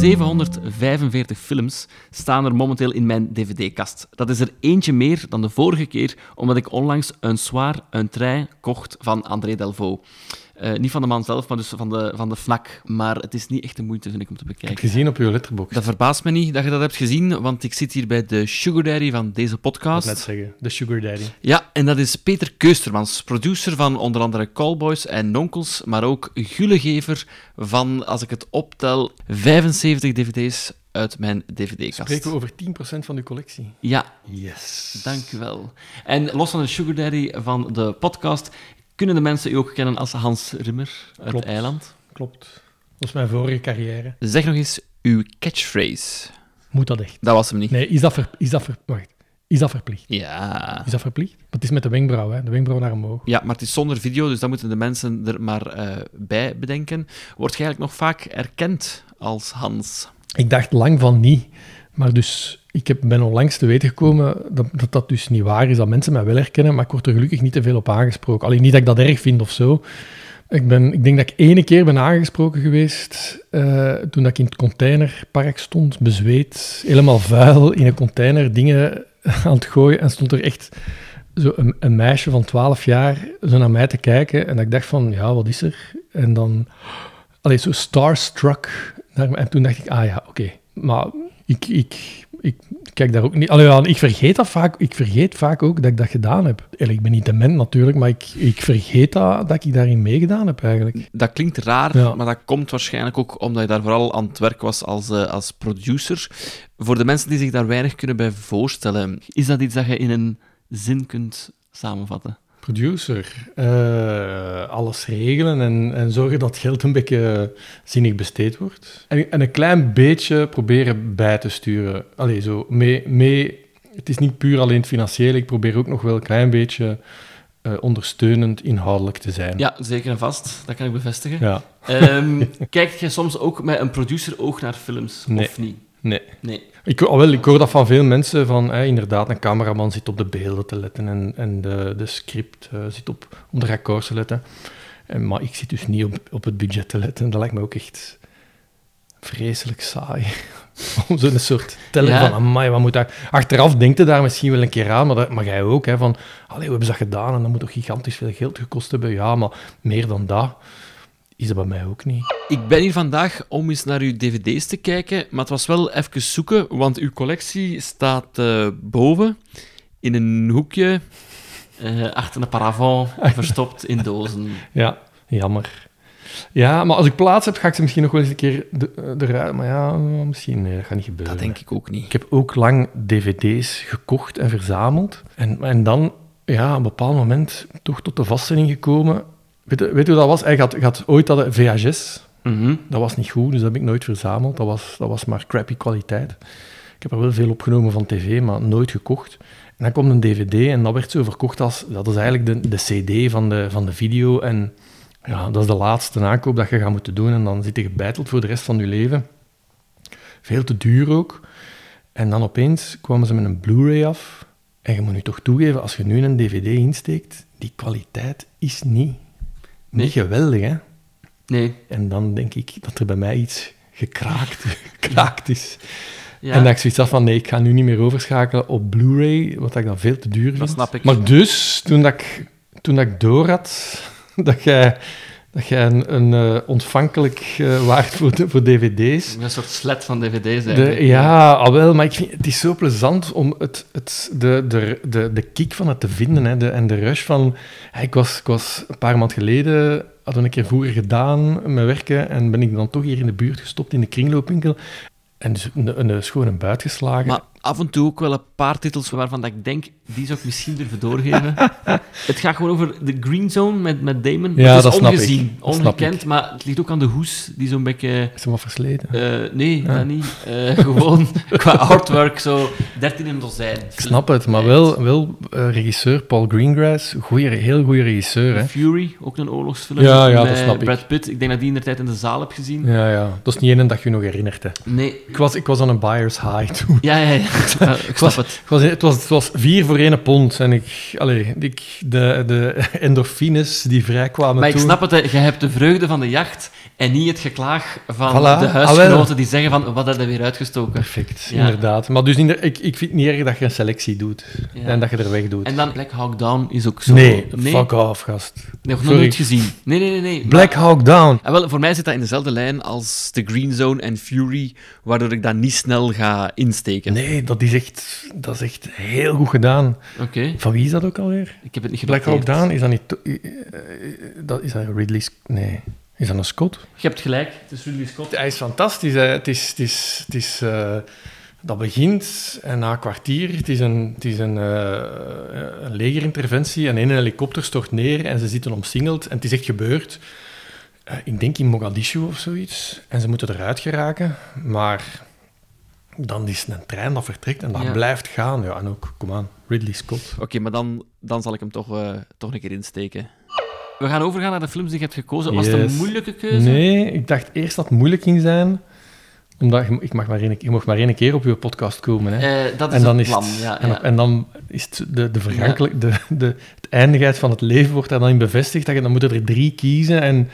745 films staan er momenteel in mijn dvd-kast. Dat is er eentje meer dan de vorige keer, omdat ik onlangs een soir, een trein kocht van André Delvaux. Uh, niet van de man zelf, maar dus van de, van de FNAC. Maar het is niet echt de moeite, vind ik, om te bekijken. Ik heb gezien op uw letterbox. Dat verbaast me niet dat je dat hebt gezien, want ik zit hier bij de Sugar Daddy van deze podcast. Ik net zeggen, de Sugar Daddy. Ja, en dat is Peter Keustermans, producer van onder andere Callboys en Nonkels, maar ook gullegever van, als ik het optel, 75 dvd's uit mijn dvd-kast. Spreken we over 10% van uw collectie? Ja. Yes. Dank u wel. En los van de Sugar Daddy van de podcast, kunnen de mensen u ook kennen als Hans Rimmer uit Klopt. Eiland? Klopt. Dat was mijn vorige carrière. Zeg nog eens uw catchphrase. Moet dat echt? Dat was hem niet. Nee, is dat, ver, is dat, ver, wacht. Is dat verplicht? Ja. Is dat verplicht? Want het is met de wenkbrauw, hè? De wenkbrauw naar omhoog. Ja, maar het is zonder video, dus dat moeten de mensen er maar eh, bij bedenken. Word je eigenlijk nog vaak erkend als Hans? Ik dacht lang van niet. Maar dus, ik heb, ben onlangs te weten gekomen dat, dat dus niet waar is, dat mensen mij wel herkennen, maar ik word er gelukkig niet te veel op aangesproken. Alleen niet dat ik dat erg vind of zo. Ik, ben, ik denk dat ik ene keer ben aangesproken geweest uh, toen ik in het containerpark stond, bezweet, helemaal vuil, in een container dingen aan het gooien. En stond er echt zo een, meisje van 12 jaar zo naar mij te kijken. En dat ik dacht van, ja, wat is er? En dan, allee, zo starstruck. Naar en toen dacht ik, ah ja, oké. Maar ik, ik, ik kijk daar ook niet... Allee, ik vergeet dat vaak. Ik vergeet vaak ook dat ik dat gedaan heb. Ik ben niet dement natuurlijk, maar ik, ik vergeet dat, dat ik daarin meegedaan heb eigenlijk. Dat klinkt raar, ja. maar dat komt waarschijnlijk ook omdat je daar vooral aan het werk was als, uh, als producer. Voor de mensen die zich daar weinig kunnen bij voorstellen, is dat iets dat je in een zin kunt samenvatten? Producer. Uh, alles regelen en, en zorgen dat geld een beetje zinnig besteed wordt. En, en een klein beetje proberen bij te sturen. Allee, zo mee, mee, het is niet puur alleen het financiële, ik probeer ook nog wel een klein beetje uh, ondersteunend inhoudelijk te zijn. Ja, zeker en vast. Dat kan ik bevestigen. Ja. Um, kijk je soms ook met een producer-oog naar films, nee. of niet? Nee. Nee. Ik, oh wel, ik hoor dat van veel mensen, van hè, inderdaad, een cameraman zit op de beelden te letten en, en de, de script uh, zit op, op de records te letten. En, maar ik zit dus niet op, op het budget te letten. Dat lijkt me ook echt vreselijk saai. Om zo'n soort tellen Ja. van, amai, wat moet daar... Achteraf denkt je daar misschien wel een keer aan, maar, dat, maar jij ook, hè, van, allee, hoe hebben dat gedaan? En dat moet toch gigantisch veel geld gekost hebben? Ja, maar meer dan dat is dat bij mij ook niet. Ik ben hier vandaag om eens naar uw dvd's te kijken, maar het was wel even zoeken, want uw collectie staat uh, boven in een hoekje uh, achter een paravent, verstopt in dozen. Ja, jammer. Ja, maar als ik plaats heb, ga ik ze misschien nog wel eens een keer eruit. Maar ja, misschien nee, dat gaat niet gebeuren. Dat denk ik ook niet. Ik heb ook lang dvd's gekocht en verzameld. En, en dan, ja, op een bepaald moment toch tot de vaststelling gekomen Weet, weet je hoe dat was? Hij had, had ooit dat VHS. Mm -hmm. Dat was niet goed, dus dat heb ik nooit verzameld. Dat was, dat was maar crappy kwaliteit. Ik heb er wel veel opgenomen van tv, maar nooit gekocht. En dan kwam een dvd en dat werd zo verkocht als... Dat is eigenlijk de, de cd van de, van de video. En ja, dat is de laatste aankoop dat je gaat moeten doen. En dan zit je gebeiteld voor de rest van je leven. Veel te duur ook. En dan opeens kwamen ze met een Blu-ray af. En je moet nu toch toegeven, als je nu een dvd insteekt, die kwaliteit is niet. Niet geweldig, hè? Nee. En dan denk ik dat er bij mij iets gekraakt, gekraakt is. Ja. En dat ik zoiets had van, nee, ik ga nu niet meer overschakelen op Blu-ray, wat ik dan veel te duur vind. Dat snap ik. Maar dus, toen, dat ik, toen dat ik door had dat jij, dat jij een, een uh, ontvankelijk uh, waard voor, de, voor dvd's... Een soort slet van dvd's De, eigenlijk. ja, al wel, maar ik vind, het is zo plezant om het, het, de, de, de, de kick van het te vinden hè, de, en de rush van... Ik, was, ik was een paar maanden geleden, had een keer vroeger gedaan met werken en ben ik dan toch hier in de buurt gestopt in de kringloopwinkel. En dus een, een, een schone buit geslagen. Maar af en toe ook wel een paar titels waarvan dat ik denk, die zou ik misschien durven doorgeven. het gaat gewoon over de Green Zone met, met Damon. Ja, is dat snap ongezien. Dat ongekend, maar het ligt ook aan de hoes, die zo'n beetje... Is hem wat versleten? Uh, nee, Ja. dat niet. Uh, gewoon qua artwork, zo 13 in een dozijn. ik snap het, maar wel, wel uh, regisseur Paul Greengrass, goeie, heel goede regisseur. Hè? Fury, ook een oorlogsfilm. Ja, ja, met dat snap ik. Brad Pitt, ik denk dat die in de tijd in de zaal heb gezien. Ja, ja. Dat is niet één dat je nog herinnert. Hè. Nee. Ik, was, ik was aan een buyer's high toen. Ja, ja, ja. Ik snap het. Het was, het, was, het was vier voor één pond. En ik, allee, ik, de, de endorfines die vrijkwamen Maar ik toen... snap het, hè. je hebt de vreugde van de jacht en niet het geklaag van Voilà. de Ah, huisgenoten die zeggen van, wat heb je weer uitgestoken? Perfect, Ja. inderdaad. Maar dus inder- ik, ik vind het niet erg dat je een selectie doet. Ja. En dat je er weg doet. En dan Black Hawk Down is ook zo... nee, fuck off, gast. Nog Sorry. nooit gezien. Nee, nee, nee. nee. Black Hawk Down. Ah, wel, voor mij zit dat in dezelfde lijn als The Green Zone en Fury, waardoor ik dat niet snel ga insteken. Nee, dat is echt, dat is echt heel goed gedaan. Oké, Van wie is dat ook alweer? ik heb het niet Black Hawk genoteerd. Down, is dat niet... eh, dat, is dat Ridley... Nee. Is dat een Scott? Je hebt gelijk, het is Ridley Scott. Hij is fantastisch. hè. Het is... Het is, het is eh, dat begint en na een kwartier, het is een, het is een, eh, een legerinterventie en een helikopter stort neer en ze zitten omsingeld en het is echt gebeurd. Ik denk in Mogadishu of zoiets. En ze moeten eruit geraken, maar dan is een trein dat vertrekt en dat Ja. blijft gaan. Ja, en ook, kom aan, Ridley Scott. Oké, maar dan, dan zal ik hem toch, eh, toch een keer insteken. We gaan overgaan naar de films die je hebt gekozen. Was het een moeilijke keuze? Nee, ik dacht eerst dat het moeilijk ging zijn, omdat je, ik mag maar één, je mag maar één keer op je podcast komen. Hè. Eh, dat is en dan het is plan, het, ja. en, ja. en dan is het de, de vergankelijk, de, de, het eindigheid van het leven wordt daar dan in bevestigd. Dat je, dan moet je er drie kiezen en,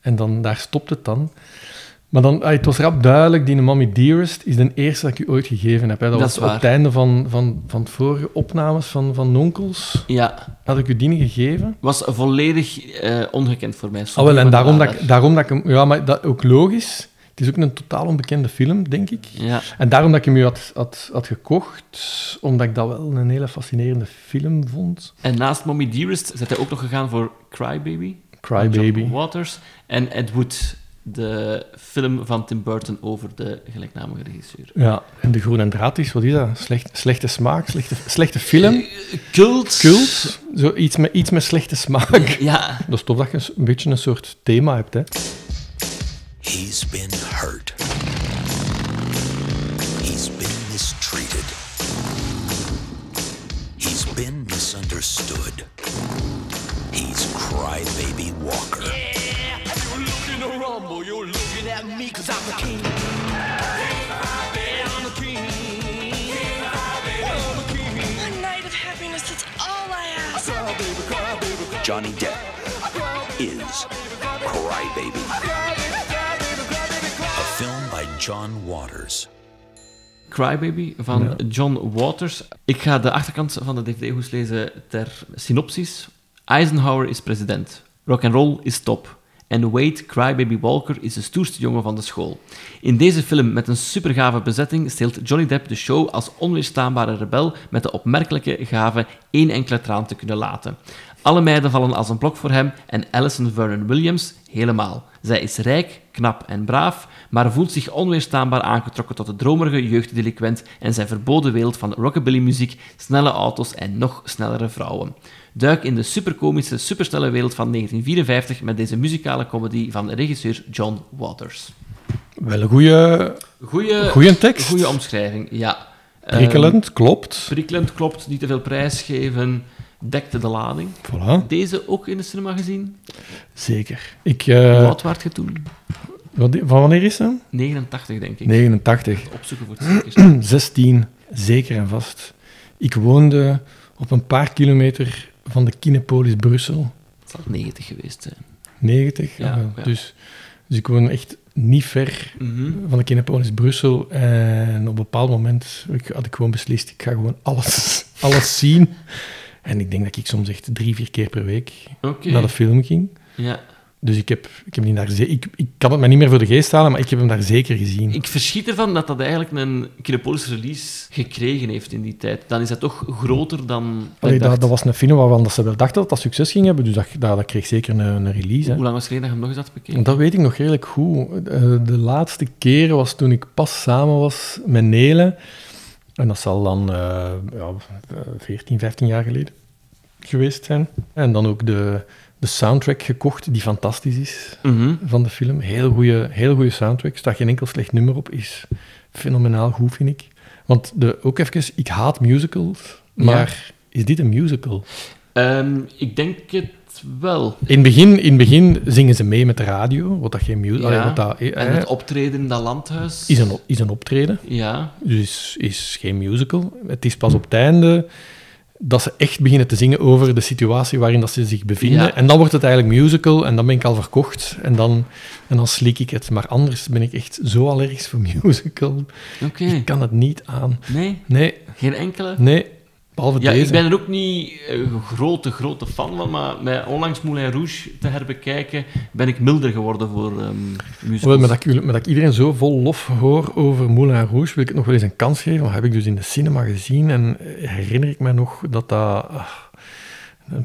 en dan, daar stopt het dan. Maar dan, ah, het was rap duidelijk, die Mommy Dearest is de eerste dat ik u ooit gegeven heb. Hè. Dat, Dat was op het einde van, van, van het vorige opnames van, van Nonkels. Ja, Had ik u die gegeven? was volledig eh, ongekend voor mij. Ah, wel, en daarom dat, ik. daarom dat ik hem... Ja, maar dat ook logisch. Het is ook een totaal onbekende film, denk ik. Ja, En daarom dat ik hem u had, had, had gekocht, omdat ik dat wel een hele fascinerende film vond. en naast Mommy Dearest zit hij ook nog gegaan voor Crybaby. Cry van John Baby. Waters. En Ed Wood, de film van Tim Burton over de gelijknamige regisseur. Ja, en De Groene Draad is, wat is dat? Slecht, slechte smaak, slechte, slechte film, Cult. cult, zo iets met, iets met slechte smaak. Ja, Dat is tof dat je een beetje een soort thema hebt, hè. He's been hurt. He's been mistreated. He's been misunderstood. He's Crybaby Johnny Depp is Crybaby. A film by John Waters. Crybaby van John Waters. Ik ga de achterkant van de DVD-hoes lezen ter synopsis. Eisenhower is president. Rock and roll is top. En Wade Crybaby Walker is de stoerste jongen van de school. In deze film met een supergave bezetting steelt Johnny Depp de show als onweerstaanbare rebel met de opmerkelijke gave één enkele traan te kunnen laten. Alle meiden vallen als een blok voor hem en Alison Vernon Williams helemaal. Zij is rijk, knap en braaf, maar voelt zich onweerstaanbaar aangetrokken tot de dromerige jeugddelinquent en zijn verboden wereld van rockabilly-muziek, snelle auto's en nog snellere vrouwen. Duik in de superkomische, supersnelle wereld van 1954 met deze muzikale comedy van regisseur John Waters. Wel een goede, Goeie, goede tekst. goeie omschrijving, ja. Ehm, Prikkelend, klopt. prikkelend, klopt, niet te veel prijs geven, dekte de lading. Voilà, Deze ook in de cinema gezien? zeker. Ik, Wat waard je toen? wat, van wanneer is dat? 89, denk ik. 89. Opzoeken voor het zekerst. 16, zeker en vast. Ik woonde op een paar kilometer van de Kinepolis Brussel. Het zal 90 geweest zijn. 90. Ja, ah, wel. ja. Dus, dus ik woon echt niet ver Mhm. van de Kinepolis Brussel. En op een bepaald moment had ik gewoon beslist, ik ga gewoon alles, alles zien. En ik denk dat ik soms echt drie, vier keer per week naar de film ging. Ja. Dus ik heb, ik heb die daar ik, ik kan het me niet meer voor de geest halen, maar ik heb hem daar zeker gezien. Ik verschiet ervan dat dat eigenlijk een Kinepolis release gekregen heeft in die tijd. Dan is dat toch groter dan... Allee, dat, was een film waarvan dat ze wel dachten dat dat succes ging hebben, dus dat, dat, dat kreeg zeker een, een release. Hè. Hoe lang was het geleden dat je hem nog eens had bekeken? Dat weet ik nog redelijk goed. Eh, De laatste keer was toen ik pas samen was met Nele. En dat zal dan eh, ja, eh, 14, 15 jaar geleden geweest zijn. En dan ook de, de soundtrack gekocht, die fantastisch is Mhm. van de film. Heel goede heel goede soundtrack. Staat geen enkel slecht nummer op. Is fenomenaal goed, vind ik. Want de, ook even, ik haat musicals. Maar is dit een musical? Ehm, ik denk het wel. In het begin, in het begin zingen ze mee met de radio, wat dat geen musical Ja. dat, eh, En het optreden in dat landhuis. is, een, is een optreden. Ja, Dus is, is geen musical. Het is pas op het einde dat ze echt beginnen te zingen over de situatie waarin dat ze zich bevinden. Ja. En dan wordt het eigenlijk musical en dan ben ik al verkocht en dan, en dan slik ik het. Maar anders ben ik echt zo allergisch voor musical. oké. Ik kan het niet aan. Nee, Nee, geen enkele? nee. Behalve Ja, deze. ik ben er ook niet eh, een grote, grote fan van, maar met onlangs Moulin Rouge te herbekijken, ben ik milder geworden voor ehm musicals. Wel, met, dat ik, met dat ik iedereen zo vol lof hoor over Moulin Rouge, wil ik het nog wel eens een kans geven. Dat heb ik dus in de cinema gezien en eh, herinner ik me nog dat dat ah,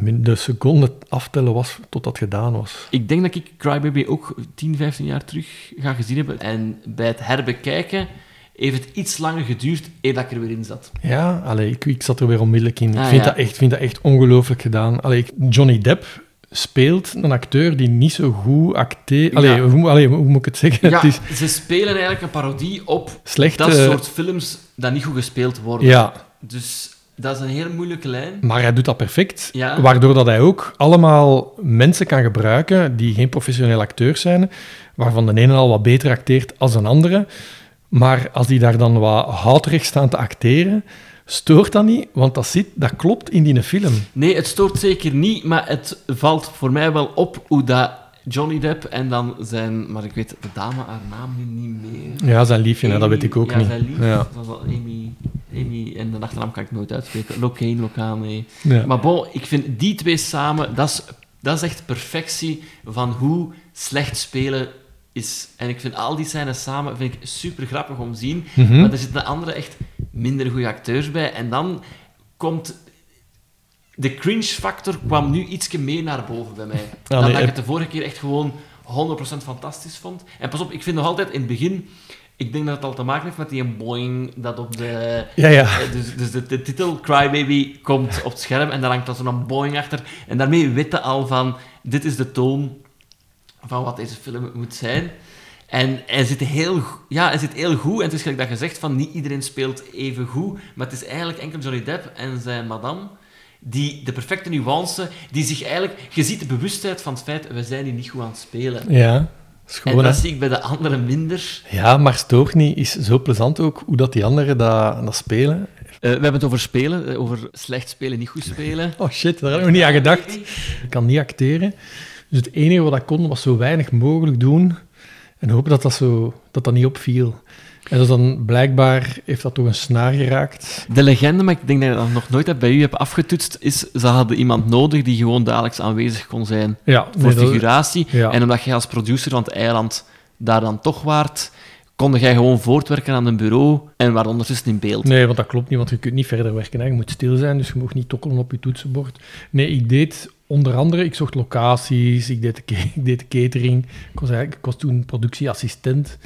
de seconde aftellen was tot dat gedaan was. Ik denk dat ik Crybaby ook 10, 15 jaar terug ga gezien hebben. En bij het herbekijken heeft het iets langer geduurd eer dat ik er weer in zat. Ja, allee, ik, ik zat er weer onmiddellijk in. Ah, ik vind, ja. dat echt, vind dat echt ongelooflijk gedaan. Allee, ik- Johnny Depp speelt een acteur die niet zo goed acteert. Allee, Ja. hoe, allee, hoe moet ik het zeggen? Ja, Het is ze spelen eigenlijk een parodie op slecht. dat soort films dat niet goed gespeeld worden. ja, Dus dat is een heel moeilijke lijn. maar hij doet dat perfect. Ja. Waardoor dat hij ook allemaal mensen kan gebruiken die geen professioneel acteurs zijn, waarvan de ene al wat beter acteert als een andere. Maar als die daar dan wat houterig staan te acteren, stoort dat niet, want dat, zit, dat klopt in die film. Nee, het stoort zeker niet, maar het valt voor mij wel op hoe dat Johnny Depp en dan zijn... Maar ik weet de dame haar naam nu niet meer. Ja, zijn liefje, dat weet ik ook ja, niet. Zijn lief, Ja. dat was Amy, Amy, en de achternaam kan ik nooit uitspreken. Locane, Locane. Ja. Maar bon, ik vind die twee samen, dat is, dat is echt perfectie van hoe slecht spelen is. En ik vind al die scènes samen vind ik super grappig om te zien. Mhm. Maar er zitten andere echt minder goede acteurs bij. En dan komt... De cringe-factor kwam nu ietsje meer naar boven bij mij. dan dat ik eh. het de vorige keer echt gewoon 100% fantastisch vond. En pas op, ik vind nog altijd in het begin... Ik denk dat het al te maken heeft met die boing dat op de... Ja, ja. Eh, Dus, dus de, de titel Crybaby komt op het scherm en daar hangt dan zo'n boing achter. En daarmee weten al van, dit is de toon van wat deze film moet zijn. En hij zit heel, ja, hij zit heel goed. En het is gelijk dat je zegt van, niet iedereen speelt even goed. Maar het is eigenlijk enkel Johnny Depp en zijn madame die de perfecte nuance, die zich eigenlijk... Je ziet de bewustheid van het feit, we zijn hier niet goed aan het spelen. Ja, schoon, En hè? dat zie ik bij de anderen minder. Ja, maar stoort niet is zo plezant ook hoe dat die anderen dat, dat spelen. Eh, we hebben het over spelen, eh, over slecht spelen, niet goed spelen. Oh shit, daar heb ik nog niet aan gedacht. Ik kan niet acteren. Dus het enige wat ik kon was zo weinig mogelijk doen en hopen dat dat, zo, dat, dat niet opviel. En dus dan blijkbaar heeft dat toch een snaar geraakt. De legende, maar ik denk dat je dat nog nooit bij u hebt afgetoetst, is ze hadden iemand nodig die gewoon dagelijks aanwezig kon zijn Ja, voor nee, dat- figuratie. ja. En omdat jij als producer van het eiland daar dan toch waart, kon jij gewoon voortwerken aan een bureau en waar ondertussen in beeld. Nee, want dat klopt niet, want je kunt niet verder werken. Hè. Je moet stil zijn, dus je mag niet tokkelen op je toetsenbord. Nee, ik deed onder andere, ik zocht locaties, ik deed de, catering. Ik was, eigenlijk, toen productieassistent.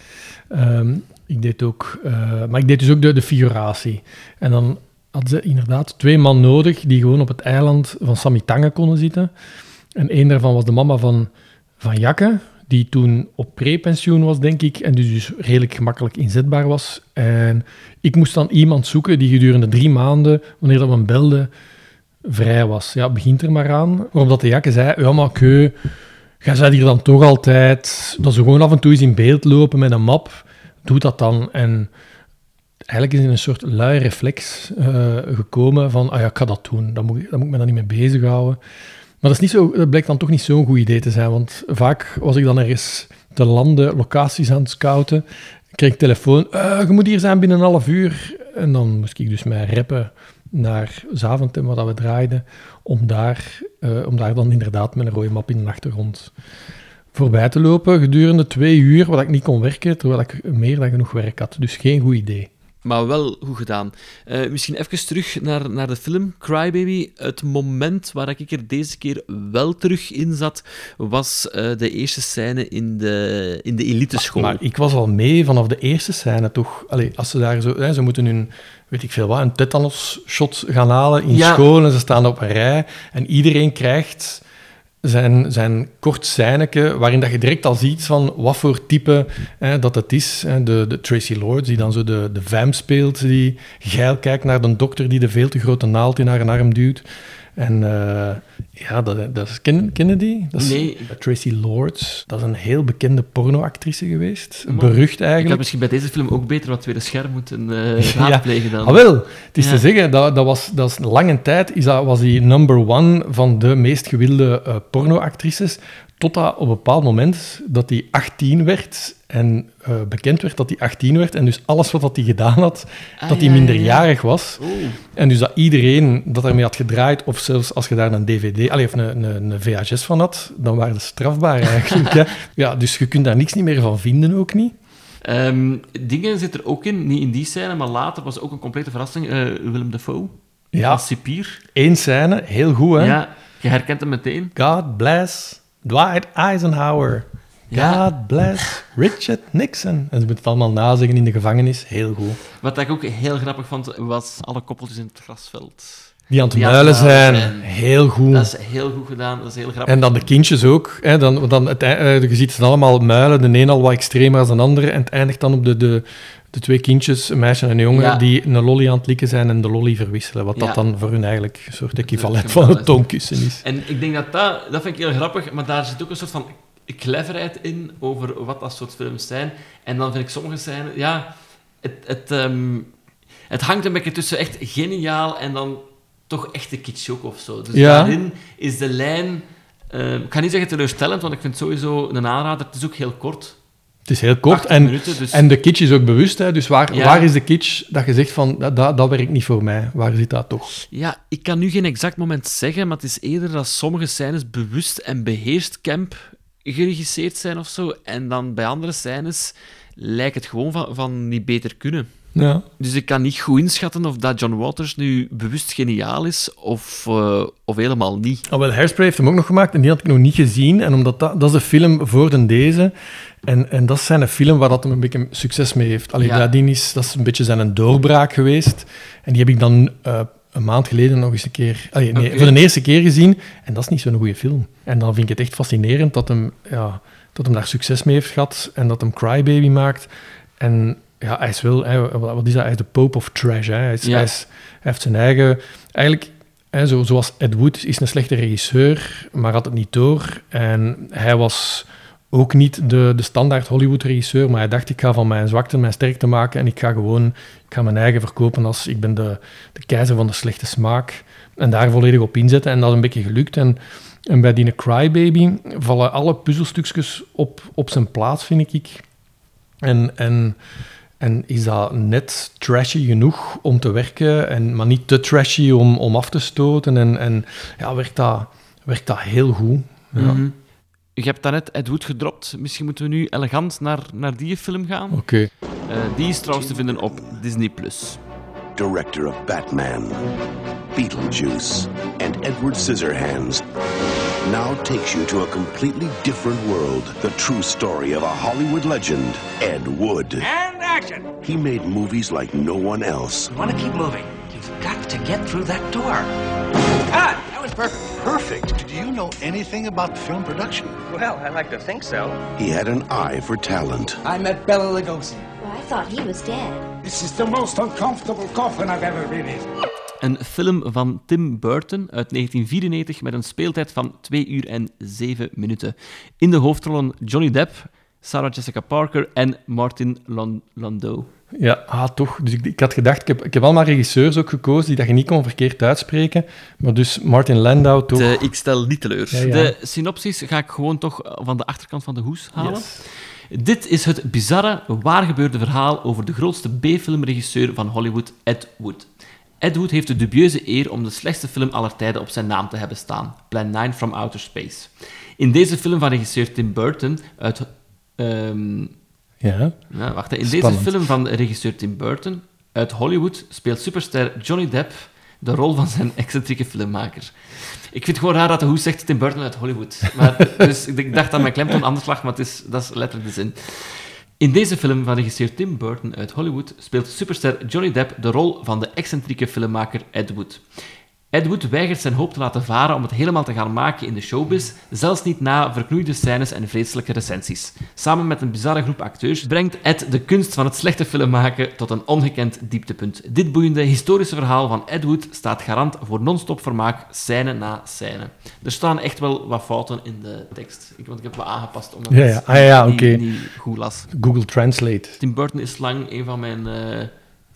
Ehm, ik deed ook, eh, maar ik deed dus ook de, de figuratie. En dan hadden ze inderdaad twee man nodig die gewoon op het eiland van Samitange konden zitten. En één daarvan was de mama van, van Jakke, die toen op prepensioen was, denk ik, en dus, dus redelijk gemakkelijk inzetbaar was. En ik moest dan iemand zoeken die gedurende drie maanden, wanneer dat men belde, vrij was. Ja, begint er maar aan. Waarop dat de Jakke zei, ja, maar keu, jij hier dan toch altijd, dat ze gewoon af en toe eens in beeld lopen met een map, doe dat dan. En eigenlijk is het een soort lui reflex eh, gekomen van, ah ja, ik ga dat doen, dan moet, ik- dan moet ik me dan niet mee bezighouden. Maar dat, is niet zo, dat blijkt dan toch niet zo'n goed idee te zijn, want vaak was ik dan ergens te landen, locaties aan het scouten, kreeg ik telefoon, "Eh, je moet hier zijn binnen een half uur. En dan moest ik dus mij reppen naar Zaventem, waar we draaiden, om daar, eh, om daar dan inderdaad met een rode map in de achtergrond voorbij te lopen gedurende twee uur, wat ik niet kon werken, terwijl ik meer dan genoeg werk had. Dus geen goed idee. Maar wel goed gedaan. Eh, misschien even terug naar, naar de film Crybaby. Het moment waar ik er deze keer wel terug in zat, was eh, de eerste scène in de, in de eliteschool. Maar ik was al mee vanaf de eerste scène, toch? Allee, als ze daar zo... Hè, ze moeten hun, weet ik veel wat, een tetanus-shot gaan halen in Ja. school en ze staan op een rij en iedereen krijgt zijn, zijn kort waarin dat je direct al ziet van wat voor type dat het is. De, de Tracy Lords, die dan zo de, de vamp speelt, die geil kijkt naar de dokter die de veel te grote naald in haar arm duwt. En eh, ja, dat, dat is Ken, Kennedy. Dat is Nee. Tracy Lords. Dat is een heel bekende pornoactrice geweest. Berucht Ik had eigenlijk. misschien bij deze film ook beter wat tweede scherm moeten eh raadplegen dan. Ah, wel, het is Ja. te zeggen, dat, dat, was, dat is lange tijd is dat, was die number one van de meest gewilde eh, pornoactrices. Totdat op een bepaald moment dat hij 18 werd en eh, bekend werd dat hij 18 werd. En dus alles wat hij gedaan had, Ah, dat hij ja, ja, ja. minderjarig was. Oeh. En dus dat iedereen dat ermee had gedraaid, of zelfs als je daar een DVD, allee, of een, een, een VHS van had, dan waren ze strafbaar eigenlijk. hè. Ja, dus je kunt daar niks niet meer van vinden ook niet. Ehm, dingen zit er ook in, niet in die scène, maar later was ook een complete verrassing. eh, Willem Dafoe Ja, als cipier. één scène, heel goed hè. Ja, je herkent hem meteen. God bless Dwight Eisenhower. Ja. God bless Richard Nixon. En ze moeten het allemaal nazeggen in de gevangenis. Heel goed. Wat ik ook heel grappig vond, was alle koppeltjes in het grasveld. Die aan het Die aan het muilen muilen zijn. Heel goed. Dat is heel goed gedaan, dat is heel grappig. En dan de kindjes ook. Hè, dan, dan het, eh, je ziet ze allemaal muilen, de een al wat extremer dan de andere. En het eindigt dan op de, de, de twee kindjes, een meisje en een jongen, Ja. die een lolly aan het likken zijn en de lolly verwisselen. Wat Ja. dat dan voor hun eigenlijk een soort equivalent van een tongkussen is. En ik denk dat dat, dat vind ik heel grappig, maar daar zit ook een soort van cleverheid in over wat dat soort films zijn. En dan vind ik sommige scènes, ja, het, het, ehm, het hangt een beetje tussen echt geniaal en dan toch echt de kitsch ook of zo. Dus Ja. daarin is de lijn, eh, ik ga niet zeggen teleurstellend, want ik vind het sowieso een aanrader. Het is ook heel kort. Het is heel kort 80 en, minuten, dus- en de kitsch is ook bewust. Hè, dus waar, Ja. waar is de kitsch dat je zegt van, dat, dat, dat werkt niet voor mij? Waar zit dat toch? Ja, ik kan nu geen exact moment zeggen, maar het is eerder dat sommige scènes bewust en beheerst camp geregisseerd zijn of zo. En dan bij andere scènes lijkt het gewoon van, van niet beter kunnen. Ja. Dus ik kan niet goed inschatten of dat John Waters nu bewust geniaal is of, eh, of helemaal niet. Oh, wel, Hairspray heeft hem ook nog gemaakt en die had ik nog niet gezien. En omdat dat, dat is een film voor de deze. En, en dat is zijn film waar dat hem een beetje succes mee heeft. Allee, Ja. dat, is, dat is een beetje zijn doorbraak geweest. En die heb ik dan eh, een maand geleden nog eens een keer... allee, nee, voor de eerste keer gezien. En dat is niet zo'n goede film. En dan vind ik het echt fascinerend dat hem, ja, dat hem daar succes mee heeft gehad. En dat hem Crybaby maakt. En ja, hij is wel... Hij, wat is dat? Hij is de Pope of Trash. Hè. Hij, is, Ja. hij, is, hij heeft zijn eigen... Eigenlijk Hè, zo, zoals Ed Wood is een slechte regisseur, maar had het niet door. En hij was ook niet de, de standaard Hollywood-regisseur, maar hij dacht, ik ga van mijn zwakte mijn sterkte maken en ik ga gewoon ik ga mijn eigen verkopen als ik ben de, de keizer van de slechte smaak. En daar volledig op inzetten. En dat is een beetje gelukt. En, en bij die Crybaby vallen alle puzzelstukjes op, op zijn plaats, vind ik. En, en, en is dat net trashy genoeg om te werken, en, maar niet te trashy om, om af te stoten. En, en ja, werkt dat, werkt dat heel goed. Ja. Mhm. Je hebt daarnet Ed Wood gedropt. Misschien moeten we nu elegant naar, naar die film gaan. Oké. Eh, die is trouwens te vinden op Disney+. Plus. director of Batman, Beetlejuice, and Edward Scissorhands, now takes you to a completely different world. The true story of a Hollywood legend, Ed Wood. And action! He made movies like no one else. Want to keep moving. You've got to get through that door. Ah, that was perfect. Perfect. Do you know anything about film production? Well, I like to think so. He had an eye for talent. I met Bella Lugosi. Well, I thought he was dead. This is the most uncomfortable coffin I've ever been in. Een film van Tim Burton uit 1994 met een speeltijd van 2 uur en 7 minuten. In de hoofdrollen Johnny Depp, Sarah Jessica Parker en Martin Lon- Landau. Ja, ah, toch. Dus ik, ik had gedacht, ik heb, ik heb allemaal regisseurs ook gekozen die dat je niet kon verkeerd uitspreken. Maar dus Martin Landau toch. De, ik stel niet teleur. Ja, ja. De synopsis ga ik gewoon toch van de achterkant van de hoes halen. Yes. Dit is het bizarre, waargebeurde verhaal over de grootste B-filmregisseur van Hollywood, Ed Wood. Ed Wood heeft de dubieuze eer om de slechtste film aller tijden op zijn naam te hebben staan, Plan 9 from Outer Space. In deze film van regisseur Tim Burton uit... ehm, Ja. ja, wacht, in Spannend. deze film van regisseur Tim Burton uit Hollywood speelt superster Johnny Depp de rol van zijn excentrieke filmmaker. Ik vind het gewoon raar dat de hoes zegt Tim Burton uit Hollywood. Maar, dus ik ik dacht dat mijn klemtoon anders lag, maar het is, dat is letterlijk de zin. In deze film van regisseur Tim Burton uit Hollywood speelt superster Johnny Depp de rol van de excentrieke filmmaker Ed Wood. Ed Wood weigert zijn hoop te laten varen om het helemaal te gaan maken in de showbiz, zelfs niet na verknoeide scènes en vreselijke recensies. Samen met een bizarre groep acteurs brengt Ed de kunst van het slechte film maken tot een ongekend dieptepunt. Dit boeiende historische verhaal van Ed Wood staat garant voor non-stop vermaak, scène na scène. Er staan echt wel wat fouten in de tekst, ik, want ik heb wat aangepast omdat Ja, ja. het Ah, ja, niet, oké. niet goed las. Google Translate. Tim Burton is lang een van mijn eh,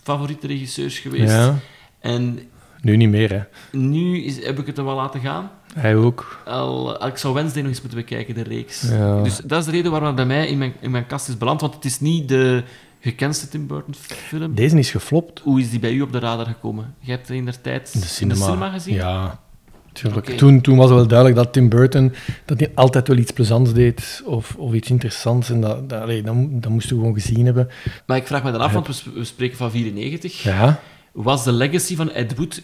favoriete regisseurs geweest. Ja, En nu niet meer, hè. nu is, heb ik het er wel laten gaan. Hij ook. Al, ik zou Wednesday nog eens moeten bekijken, de reeks. Ja. Dus dat is de reden waarom het bij mij in mijn, in mijn kast is beland, want het is niet de gekendste Tim Burton film. Deze is geflopt. Hoe is die bij u op de radar gekomen? Je hebt in der tijd In de cinema. gezien? Ja, tuurlijk. Oké. Toen, toen was het wel duidelijk dat Tim Burton dat hij altijd wel iets plezants deed of, of iets interessants. En dat, dat, allee, dat, dat moesten we gewoon gezien hebben. Maar ik vraag me dan af, want we, sp- we spreken van 94. Ja, Was de legacy van Ed Wood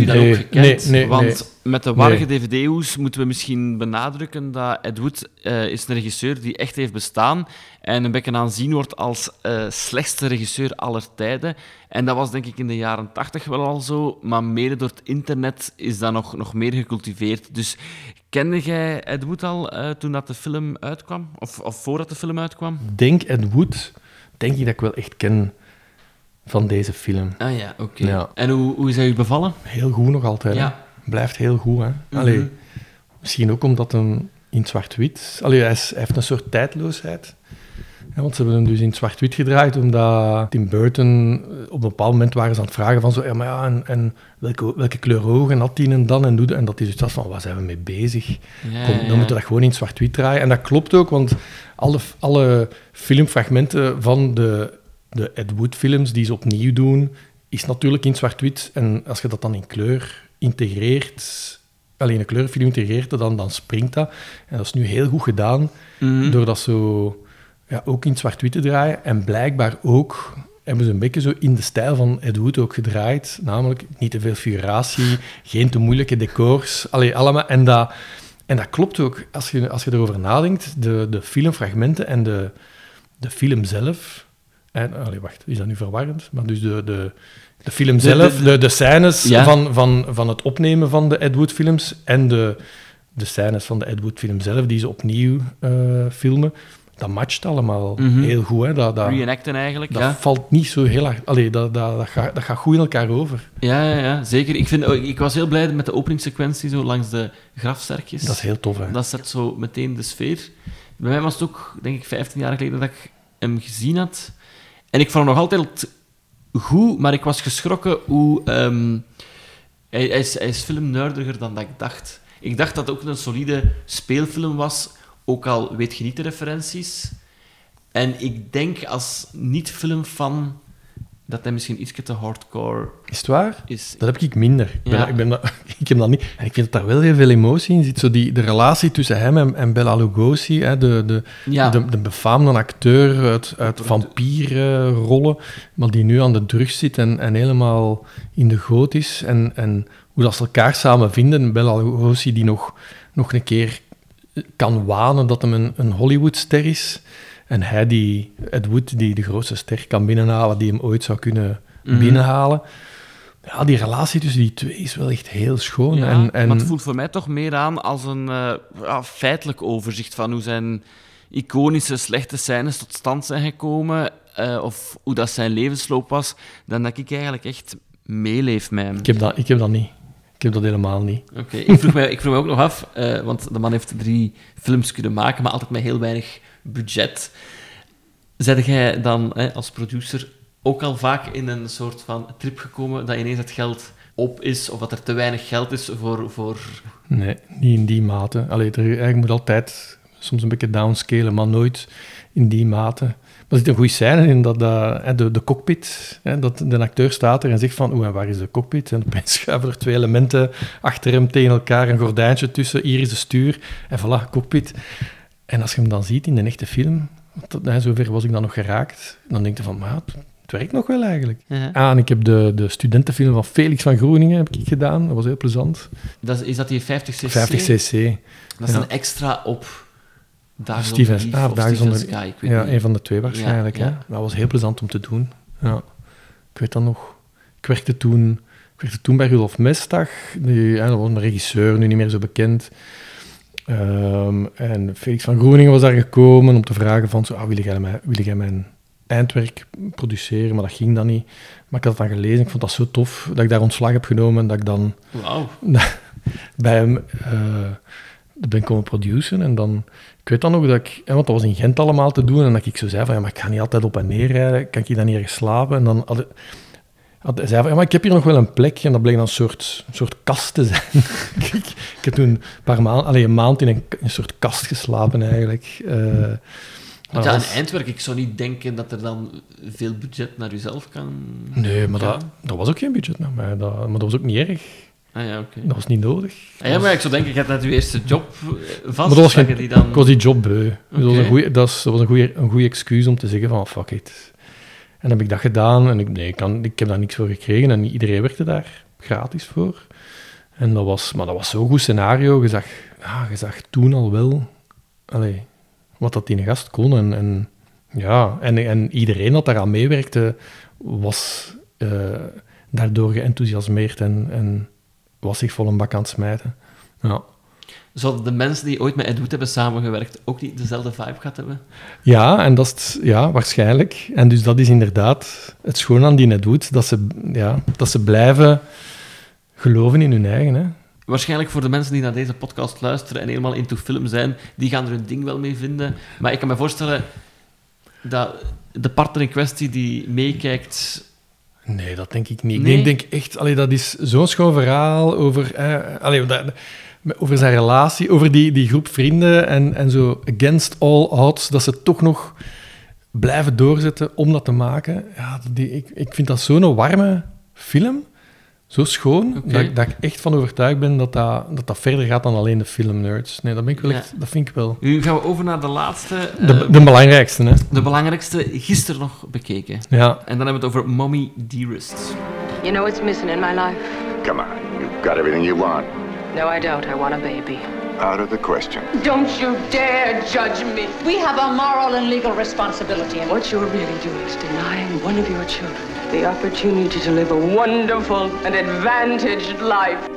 u Nee, ook gekend? nee, nee, Want met de warrige dvd-hoes moeten we misschien benadrukken dat Ed Wood eh, is een regisseur die echt heeft bestaan en een beetje aanzien wordt als eh, slechtste regisseur aller tijden. En dat was denk ik in de jaren tachtig wel al zo, maar mede door het internet is dat nog, nog meer gecultiveerd. Dus kende jij Ed Wood al eh, toen dat de film uitkwam? Of, of voordat de film uitkwam? denk Ed Wood, denk ik dat ik wel echt ken van deze film. Ah ja, oké. Ja. En hoe, hoe is hij u bevallen? Heel goed nog altijd. hè. Ja. Blijft heel goed. Hè. Allee, misschien ook omdat hem in zwart-wit... Allee, hij, is- hij heeft een soort tijdloosheid. Ja, want ze hebben hem dus in zwart-wit gedraaid, omdat Tim Burton... eh, Op een bepaald moment waren ze aan het vragen van zo... Ja, maar ja, en, en welke, welke kleur ogen had die en dan? En, doe, en dat hij dus was van, waar zijn we mee bezig? Ja, Kom, dan ja. moeten we dat gewoon in zwart-wit draaien. En dat klopt ook, want alle, alle filmfragmenten van de, de Ed Wood-films die ze opnieuw doen, is natuurlijk in zwart-wit. En als je dat dan in kleur integreert, alleen een kleurfilm integreert, dan, dan springt dat. En dat is nu heel goed gedaan, Mhm. door dat zo ja, ook in zwart-wit te draaien. En blijkbaar ook hebben ze een beetje zo in de stijl van Ed Wood ook gedraaid. Namelijk niet te veel figuratie, geen te moeilijke decors. Allee, allemaal. En dat, en dat klopt ook. Als je, als je erover nadenkt, de, de filmfragmenten en de, de film zelf... En, allee, wacht, is dat nu verwarrend? Maar dus de, de, de film De- zelf, de- de, de, scènes Ja. van, van, van het opnemen van de Ed Wood films en de, de scènes van de Ed Wood film zelf, die ze opnieuw eh, filmen, dat matcht allemaal Mhm. heel goed. Hè? Dat, dat, Reenacten eigenlijk, dat ja. valt niet zo heel hard... Allee, dat, dat, dat, gaat, dat gaat goed in elkaar over. Ja, ja, ja, zeker. Ik, vind, ik was heel blij met de openingssequentie zo langs de grafzerkjes. Dat is heel tof, hè. Dat zet zo meteen de sfeer. Bij mij was het ook, denk ik, 15 jaar geleden dat ik hem gezien had. En ik vond hem nog altijd goed, maar ik was geschrokken hoe... ehm, hij, is, hij is filmnerdiger dan dat ik dacht. Ik dacht dat het ook een solide speelfilm was, ook al weet je niet de referenties. En ik denk als niet-filmfan dat hij misschien iets te hardcore Is het waar? is. Dat heb ik minder. Ik, ben, ik, ben dat, ik heb dat niet. En ik vind dat daar wel heel veel emotie in zit. Zo die, de relatie tussen hem en, en Bela Lugosi, hè, de, de, Ja. de, de befaamde acteur uit, uit vampierrollen, maar die nu aan de drugs zit en, en helemaal in de goot is. En, en hoe dat ze elkaar samen vinden. Bela Lugosi die nog, nog een keer kan wanen dat hem een, een Hollywoodster is. En hij, die, Ed Wood, die de grootste ster kan binnenhalen die hem ooit zou kunnen Mhm. binnenhalen. Ja, die relatie tussen die twee is wel echt heel schoon. Ja, en, en, maar het voelt voor mij toch meer aan als een eh, ja, feitelijk overzicht van hoe zijn iconische slechte scènes tot stand zijn gekomen, eh, of hoe dat zijn levensloop was, dan dat ik eigenlijk echt meeleef met hem. ik, heb dat, ik heb dat niet. Ik heb dat helemaal niet. Oké, ik, vroeg mij, ik vroeg mij ook nog af, eh, want de man heeft drie films kunnen maken, maar altijd met heel weinig budget. Zet jij dan hè, als producer ook al vaak in een soort van trip gekomen dat ineens het geld op is, of dat er te weinig geld is voor... voor... Nee, niet in die mate. Allee, er, moet altijd soms een beetje downscalen, maar nooit in die mate. Maar er zit een goede scène in dat, de, de cockpit, hè, dat de acteur staat er en zegt van, oeh, waar is de cockpit? En opeens schuiven er twee elementen achter hem tegen elkaar, een gordijntje tussen, hier is de stuur, en voilà, cockpit. En als je hem dan ziet in de echte film, hè, zover was ik dan nog geraakt, dan denk je van, maar ja, het, werkt nog wel eigenlijk. Ja. Ah, en ik heb de, de studentenfilm van Felix van Groeningen heb ik gedaan, dat was heel plezant. Dat is, is dat die 50cc? 50cc. Dat is Ja. een extra op Dagen Steven, zonder ah, of Dagen Steven zonder- Sky, ik weet Ja, niet. een van de twee waarschijnlijk. Ja, Hè? Dat was heel plezant om te doen. Ja. Ik weet dat nog. Ik werkte toen ik werkte toen bij Rudolf Mestag. Die, ja, dat was een regisseur, nu niet meer zo bekend. Ehm, en Felix van Groeningen was daar gekomen om te vragen van, zo, ah, wil, jij mij, wil jij mijn eindwerk produceren? Maar dat ging dan niet. Maar ik had het dan gelezen, ik vond dat zo tof, dat ik daar ontslag heb genomen en dat ik dan Wauw. bij hem eh, ben komen produceren. En dan, ik weet dan nog dat ik, hè, want dat was in Gent allemaal te doen, en dat ik zo zei van, ja, maar ik ga niet altijd op en neer rijden, kan ik hier dan niet ergens slapen? En dan had, hij zei van, ja, maar ik heb hier nog wel een plek, en dat bleek dan een soort, een soort kast te zijn. ik, ik heb toen een paar maanden, alleen een maand in een, een soort kast geslapen eigenlijk. Eh, Want ja, een eindwerk, ik zou niet denken dat er dan veel budget naar jezelf kan... Nee, maar gaan. dat, dat was ook geen budget naar mij, dat, maar dat was ook niet erg. Ah ja, oké. Dat was niet nodig. Ah, ja, maar ik zou denken, je hebt net je eerste job eh, vast, Maar dat was geen, die dan... ik was die job beu. Dus dat was een goede excuus om te zeggen van fuck it. En heb ik dat gedaan en ik, nee, ik, kan, ik heb daar niks voor gekregen en iedereen werkte daar gratis voor. En dat was, maar dat was zo'n goed scenario. Je zag, ja, je zag toen al wel allee, wat dat een gast kon. En, en, ja, en, en iedereen dat daaraan meewerkte was eh, daardoor geenthousiasmeerd en, en was zich vol een bak aan het smijten. Ja. Zouden de mensen die ooit met Ed Wood hebben samengewerkt ook niet dezelfde vibe gehad hebben? Ja, en dat is ja, waarschijnlijk. En dus dat is inderdaad het schoon aan die doet, dat ze, ja, dat ze blijven geloven in hun eigen. Hè. Waarschijnlijk voor de mensen die naar deze podcast luisteren en helemaal into film zijn, die gaan er hun ding wel mee vinden. Maar ik kan me voorstellen dat de partner in kwestie die meekijkt... Nee, dat denk ik niet. Ik denk, denk echt, allee, dat is zo'n schoon verhaal over, eh, allee, dat, over zijn relatie, over die, die groep vrienden en, en zo against all odds, dat ze toch nog blijven doorzetten om dat te maken. Ja, die, ik, ik vind dat zo'n warme film, zo schoon, dat, ik- dat ik echt van overtuigd ben dat dat, dat dat verder gaat dan alleen de filmnerds. Nee, dat, ben ik wel Ja. echt, dat vind ik wel. Nu gaan we over naar de laatste, eh, De, de belangrijkste, hè. de belangrijkste, gisteren nog bekeken. Ja. En dan hebben we het over Mommy Dearest. You know what's missing in my life? Come on, you've got everything you want. No, I don't. I want a baby. Out of the question. Don't you dare judge me. We have a moral and legal responsibility. And What you're really doing is denying one of your children the opportunity to live a wonderful and advantaged life.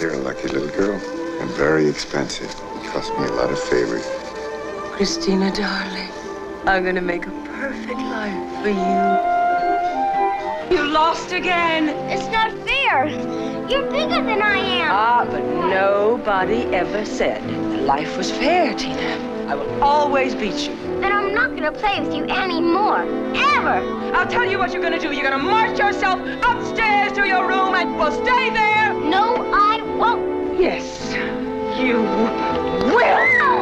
You're a lucky little girl and very expensive. It cost me a lot of favors. Christina, darling, I'm going to make a perfect life for you. You lost again. It's not fair. You're bigger than I am. Ah, but nobody ever said life was fair, Tina. I will always beat you. Then I'm not gonna play with you anymore. Ever. I'll tell you what you're gonna do. You're gonna march yourself upstairs to your room and will stay there. No, I won't. Yes, you will.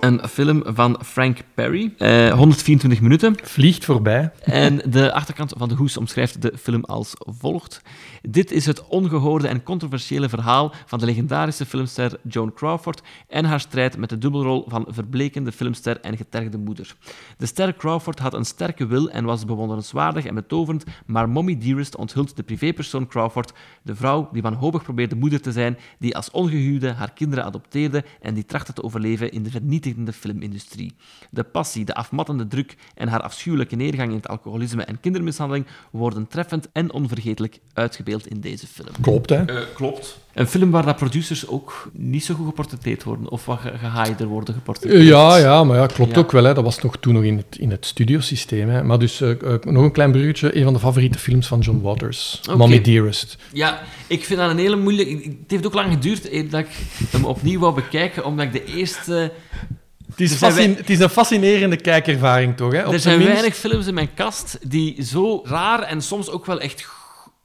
Een film van Frank Perry, eh, 124 minuten. Vliegt voorbij. En de achterkant van de hoes omschrijft de film als volgt. Dit is het ongehoorde en controversiële verhaal van de legendarische filmster Joan Crawford en haar strijd met de dubbelrol van verblekende filmster en getergde moeder. De ster Crawford had een sterke wil en was bewonderenswaardig en betoverend, maar Mommy Dearest onthult de privépersoon Crawford, de vrouw die wanhopig probeerde moeder te zijn, die als ongehuwde haar kinderen adopteerde en die trachtte te overleven in de vernietigende filmindustrie. De passie, de afmattende druk en haar afschuwelijke neergang in het alcoholisme en kindermishandeling worden treffend en onvergetelijk uitgebeeld in deze film. Klopt, hè? Eh, klopt. Een film waar dat producers ook niet zo goed geportretteerd worden, of wat ge- gehaaierder worden geportretteerd. Ja, ja, maar ja, klopt Ja. ook wel. Hè. Dat was nog toen nog in het, in het studiosysteem. Hè. Maar dus eh, eh, nog een klein bruggetje. Een van de favoriete films van John Waters. Oké. Mommy Dearest. Ja, ik vind dat een hele moeilijke... Het heeft ook lang geduurd dat ik hem opnieuw wou bekijken, omdat ik de eerste... Het is, zijn fascin- wij- het is een fascinerende kijkervaring, toch? Hè? Op Er zijn minst- weinig films in mijn kast die zo raar en soms ook wel echt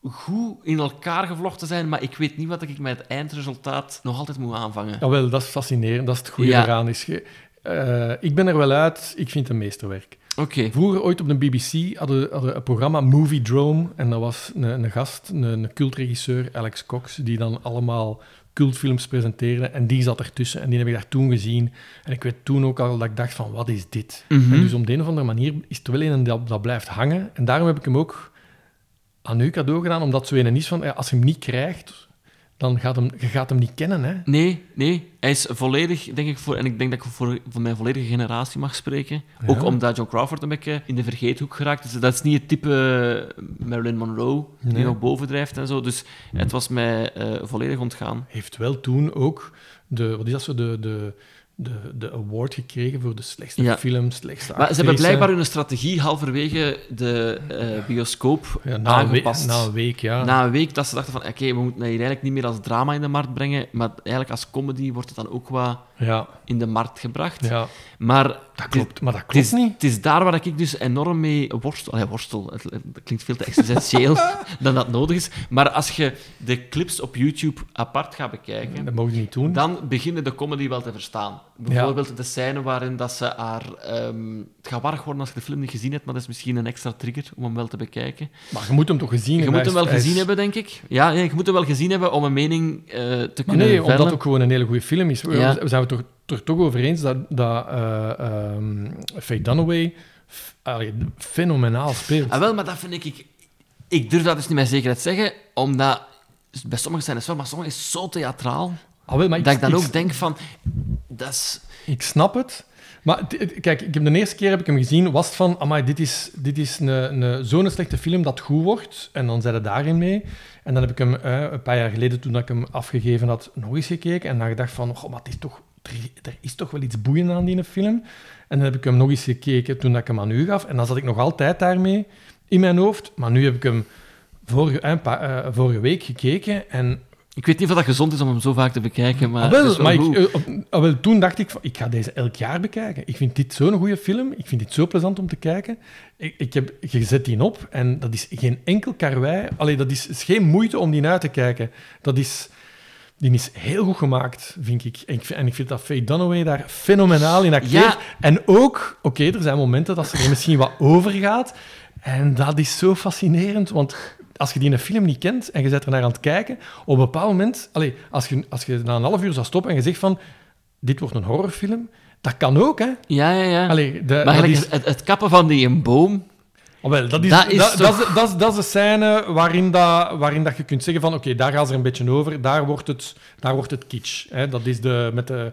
goed in elkaar gevlochten zijn, maar ik weet niet wat ik met het eindresultaat nog altijd moet aanvangen. Jawel, dat is fascinerend. Dat is het goede Ja. eraan. Is ge- eh, ik ben er wel uit. Ik vind het een meesterwerk. Oké. Vroeger, ooit op de BBC, hadden hadden een programma Movie Drome. En dat was een, een gast, een, een cultregisseur, Alex Cox, die dan allemaal cultfilms presenteerde. En die zat ertussen. En die heb ik daar toen gezien. En ik weet toen ook al dat ik dacht van, wat is dit? Mhm. En dus op de een of andere manier is het wel een dat, dat blijft hangen. En daarom heb ik hem ook aan u cadeau gedaan. Omdat zo een is van, ja, als je hem niet krijgt, dan gaat hem, je gaat hem niet kennen. Hè? Nee, nee. Hij is volledig, denk ik, voor, en ik denk dat ik voor, voor mijn volledige generatie mag spreken. Ja. Ook omdat John Crawford een beetje in de vergeethoek geraakt is. Dat is niet het type Marilyn Monroe die Nee. nog bovendrijft en zo. Dus het was mij eh, volledig ontgaan. Heeft wel toen ook de, wat is dat zo, de, de, de, de award gekregen voor de slechtste Ja. film, slechtste Maar ze hebben blijkbaar hun strategie halverwege de eh, bioscoop Ja, na, een week, aangepast. na een week, ja. Na een week dat ze dachten van, oké, we moeten hier eigenlijk niet meer als drama in de markt brengen, maar eigenlijk als comedy wordt het dan ook wat Ja. in de markt gebracht. Ja. Maar Dat klopt, maar dat klopt is, niet. Het is daar waar ik dus enorm mee worstel. Allee, worstel, het, het klinkt veel te existentieel dan dat nodig is. Maar als je de clips op YouTube apart gaat bekijken, Dat mogen niet doen. dan beginnen de comedy wel te verstaan. Bijvoorbeeld de scène waarin dat ze haar... ehm, het gaat warrig worden als je de film niet gezien hebt, maar dat is misschien een extra trigger om hem wel te bekijken. Maar je moet hem toch gezien Je hebben. moet hem wel is- gezien hebben, denk ik. Ja, nee, je moet hem wel gezien hebben om een mening eh, te Maar kunnen nee, omdat vellen. het ook gewoon een hele goede film is. We, Ja. we zijn het toch, er toch over eens dat, dat ehm, Faye Dunaway f- allee, fenomenaal speelt. Ah, wel, maar dat vind ik... Ik durf dat dus niet met zekerheid zeggen, omdat... Bij sommigen zijn het wel, maar sommigen is zo theatraal. Ah, maar dat ik dan ik- ook denk van... Dat is... Ik snap het. Maar kijk, ik heb de eerste keer heb ik hem gezien, was het van, amai, dit is, dit is een, een, zo'n slechte film dat goed wordt. En dan zei het daarin mee. En dan heb ik hem eh, een paar jaar geleden, toen ik hem afgegeven had, nog eens gekeken. En dan gedacht van, goh, maar het is toch, er, is toch wel iets boeiend aan die film. En dan heb ik hem nog eens gekeken toen ik hem aan u gaf. En dan zat ik nog altijd daarmee in mijn hoofd. Maar nu heb ik hem vorige, eh, eh, vorige week gekeken en Ik weet niet of dat gezond is om hem zo vaak te bekijken, maar... Ah, wel, wel maar ik, eh, ah, wel, toen dacht ik, van, ik ga deze elk jaar bekijken. Ik vind dit zo'n goede film. Ik vind dit zo plezant om te kijken. Ik, ik heb, je zet die op en dat is geen enkel karwei. Allee, dat is, is geen moeite om die uit te kijken. Dat is, die is heel goed gemaakt, vind ik. En ik, vind- en ik vind dat Faye Dunaway daar fenomenaal in acteert. Ja. En ook, oké, er zijn momenten dat ze er misschien wat over gaat. En dat is zo fascinerend, want als je die in een film niet kent en je bent er naar aan het kijken, op een bepaald moment, als, je, als je na een half uur zou stoppen en je zegt van, dit wordt een horrorfilm, dat kan ook, hè. Ja, ja, ja. Allee, de, maar is- het, het kappen van die een boom... Oh, wel, dat, is, Dat is dat, toch- dat, is, dat, is, dat is een scène waarin, dat, waarin dat je kunt zeggen van oké, daar gaan ze er een beetje over, daar wordt het, daar wordt het kitsch. Hè? Dat is de, met de...